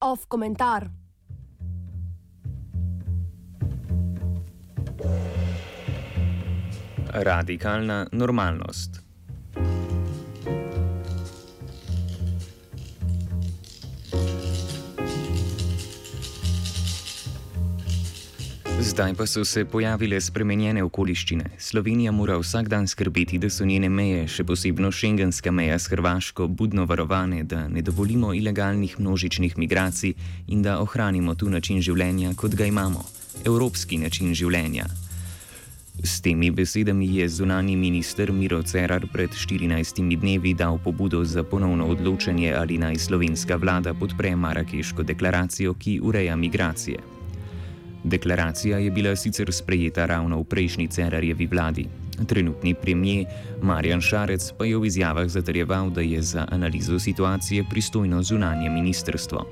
Off komentar. Radikalna normalnost. Zdaj pa so se pojavile spremenjene okoliščine. Slovenija mora vsak dan skrbeti, da so njene meje, še posebno šengenska meja s Hrvaško, budno varovane, da ne dovolimo ilegalnih množičnih migracij in da ohranimo tu način življenja, kot ga imamo - evropski način življenja. S temi besedami je zunani minister Miro Cerar pred 14 dnevi dal pobudo za ponovno odločanje, ali naj slovenska vlada podpre Marakeško deklaracijo, ki ureja migracije. Deklaracija je bila sicer sprejeta ravno v prejšnji Cerarjevi vladi. Trenutni premijer Marjan Šarec pa je v izjavah zatrjeval, da je za analizo situacije pristojno zunanje ministrstvo.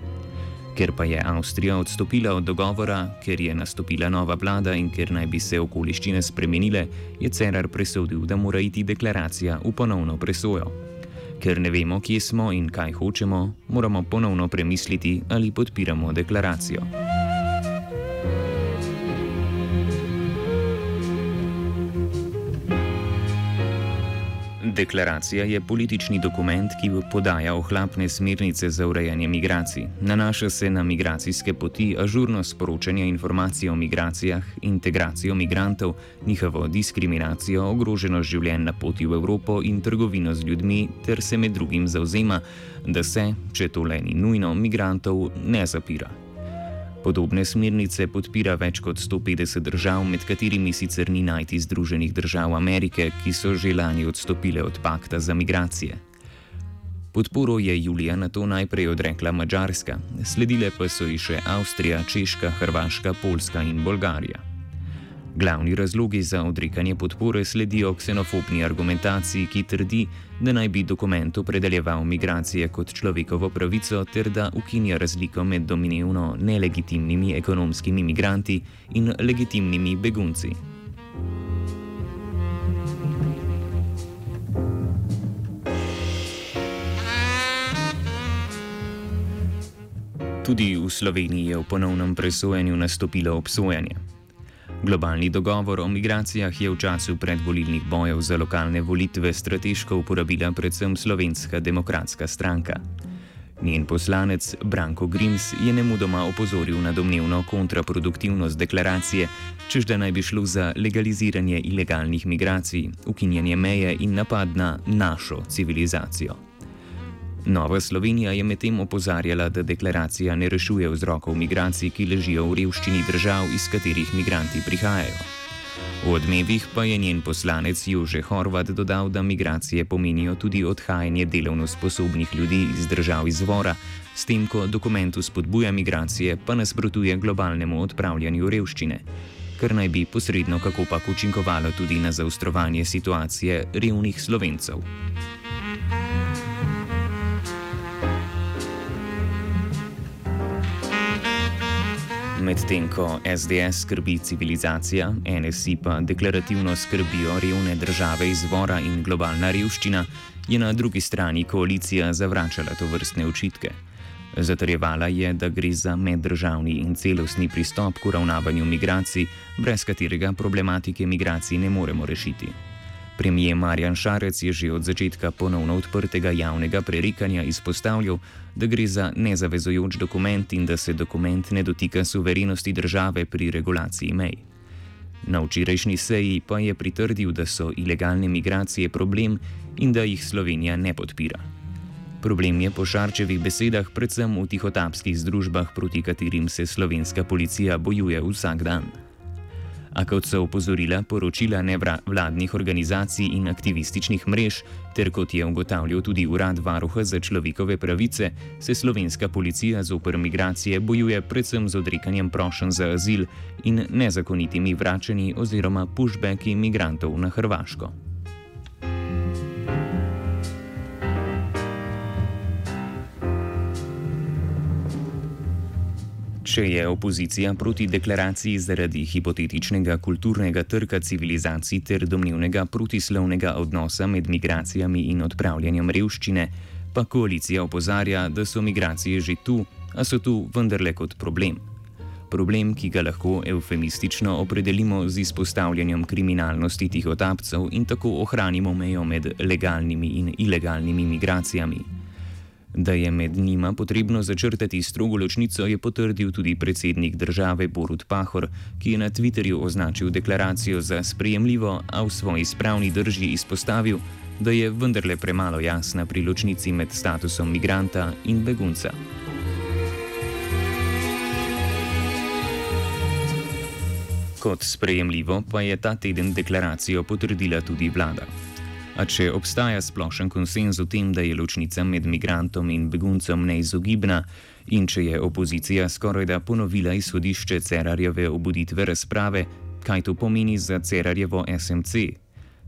Ker pa je Avstrija odstopila od dogovora, ker je nastopila nova vlada in ker naj bi se okoliščine spremenile, je Cerar presodil, da mora iti deklaracija v ponovno presojo. Ker ne vemo, kje smo in kaj hočemo, moramo ponovno premisliti, ali podpiramo deklaracijo. Deklaracija je politični dokument, ki podaja ohlapne smernice za urejanje migracij. Nanaša se na migracijske poti, ažurno sporočanje informacij o migracijah, integracijo migrantov, njihovo diskriminacijo, ogroženost življenj na poti v Evropo in trgovino z ljudmi, ter se med drugim zauzema, da se, če to le ni nujno, migrantov ne zapira. Podobne smernice podpira več kot 150 držav, med katerimi sicer ni najti Združenih držav Amerike, ki so že lani odstopile od pakta za migracije. Podporo je Julija na to najprej odrekla Mačarska, sledile pa so ji še Avstrija, Češka, Hrvaška, Poljska in Bolgarija. Glavni razlogi za odrekanje podpore sledijo ksenofobni argumentaciji, ki trdi, da naj bi dokument opredeljeval migracije kot človekovo pravico ter da ukinja razliko med domnevno nelegitimnimi ekonomskimi migranti in legitimnimi begunci. Tudi v Sloveniji je v ponovnem presojanju nastopilo obsojanje. Globalni dogovor o migracijah je v času predvolilnih bojev za lokalne volitve strateško uporabila predvsem slovenska demokratska stranka. Njen poslanec Branko Grims je nemudoma opozoril na domnevno kontraproduktivnost deklaracije, čež da naj bi šlo za legaliziranje ilegalnih migracij, ukinjanje meje in napad na našo civilizacijo. Nova Slovenija je medtem opozarjala, da deklaracija ne rešuje vzrokov migracij, ki ležijo v revščini držav, iz katerih migranti prihajajo. V odmevih pa je njen poslanec Jože Horvat dodal, da migracije pomenijo tudi odhajanje delovno sposobnih ljudi iz držav izvora, s tem, ko dokumentu spodbuja migracije, pa nasprotuje globalnemu odpravljanju revščine, kar naj bi posredno kakopak učinkovalo tudi na zaostrovanje situacije revnih slovencev. Medtem ko SDS skrbi civilizacija, NSI pa deklarativno skrbijo revne države izvora in globalna revščina, je na drugi strani koalicija zavračala to vrstne očitke. Zatrjevala je, da gre za meddržavni in celostni pristop k uravnavanju migracij, brez katerega problematike migracij ne moremo rešiti. Premijer Marjan Šarec je že od začetka ponovno odprtega javnega prerekanja izpostavljal, da gre za nezavezujoč dokument in da se dokument ne dotika suverenosti države pri regulaciji mej. Na včerajšnji seji pa je pritrdil, da so ilegalne migracije problem in da jih Slovenija ne podpira. Problem je po Šarčevih besedah predvsem v tihotapskih združbah, proti katerim se slovenska policija bojuje vsak dan. A kot so upozorila poročila nevladnih organizacij in aktivističnih mrež, ter kot je ugotavljal tudi Urad Varuha za človekove pravice, se slovenska policija zoper migracije bojuje predvsem z odrekanjem prošen za azil in nezakonitimi vračanji oziroma pushbacki imigrantov na Hrvaško. Če je opozicija proti deklaraciji zaradi hipotetičnega kulturnega trka civilizacij ter domnevnega protislovnega odnosa med migracijami in odpravljanjem revščine, pa koalicija opozarja, da so migracije že tu, a so tu vendarle kot problem. Problem, ki ga lahko eufemistično opredelimo z izpostavljanjem kriminalnosti tihotapcev in tako ohranimo mejo med legalnimi in ilegalnimi migracijami. Da je med njima potrebno začrtati strogo ločnico, je potrdil tudi predsednik države Borut Pahor, ki je na Twitterju označil deklaracijo za sprejemljivo, a v svoji spravni drži izpostavil, da je vendarle premalo jasna pri ločnici med statusom migranta in begunca. Kot sprejemljivo pa je ta teden deklaracijo potrdila tudi vlada. A če obstaja splošen konsens o tem, da je ločnica med migrantom in beguncem neizogibna, in če je opozicija skoraj da ponovila izhodišče Cerarjeve obuditve razprave, kaj to pomeni za Cerarjevo SMC?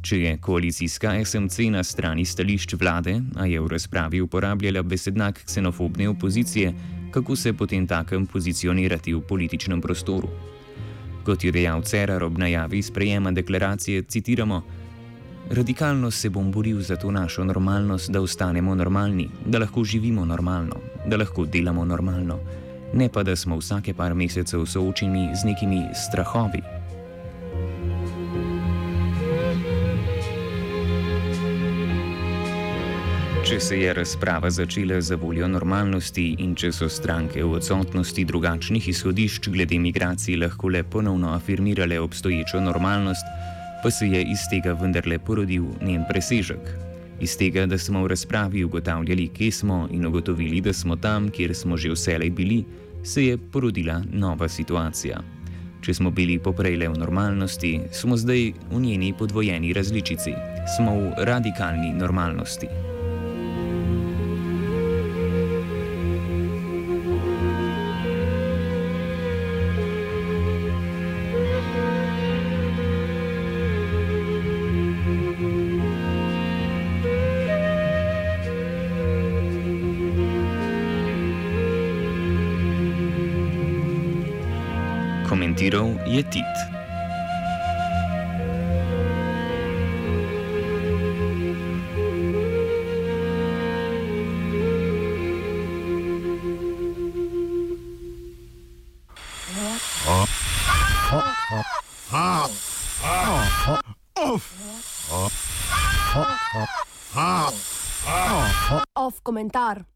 Če je koalicijska SMC na strani stališč vlade, a je v razpravi uporabljala besednak ksenofobne opozicije, kako se potem takem pozicionirati v političnem prostoru? Kot je dejal Cerar ob najavi sprejema deklaracije, citiramo: Radikalno se bom boril za to našo normalnost, da ostanemo normalni, da lahko živimo normalno, da lahko delamo normalno, ne pa da smo vsake par mesecev soočeni z nekimi strahovi. Če se je razprava začela za voljo normalnosti in če so stranke v odsotnosti drugačnih izhodišč glede migracij lahko le ponovno afirmirale obstoječo normalnost, pa se je iz tega vendarle porodil njen presežek. Iz tega, da smo v razpravi ugotavljali, kje smo in ugotovili, da smo tam, kjer smo že vselej bili, se je porodila nova situacija. Če smo bili poprej le v normalnosti, smo zdaj v njeni podvojeni različici, smo v radikalni normalnosti. Komentiral je Tit. Off komentar.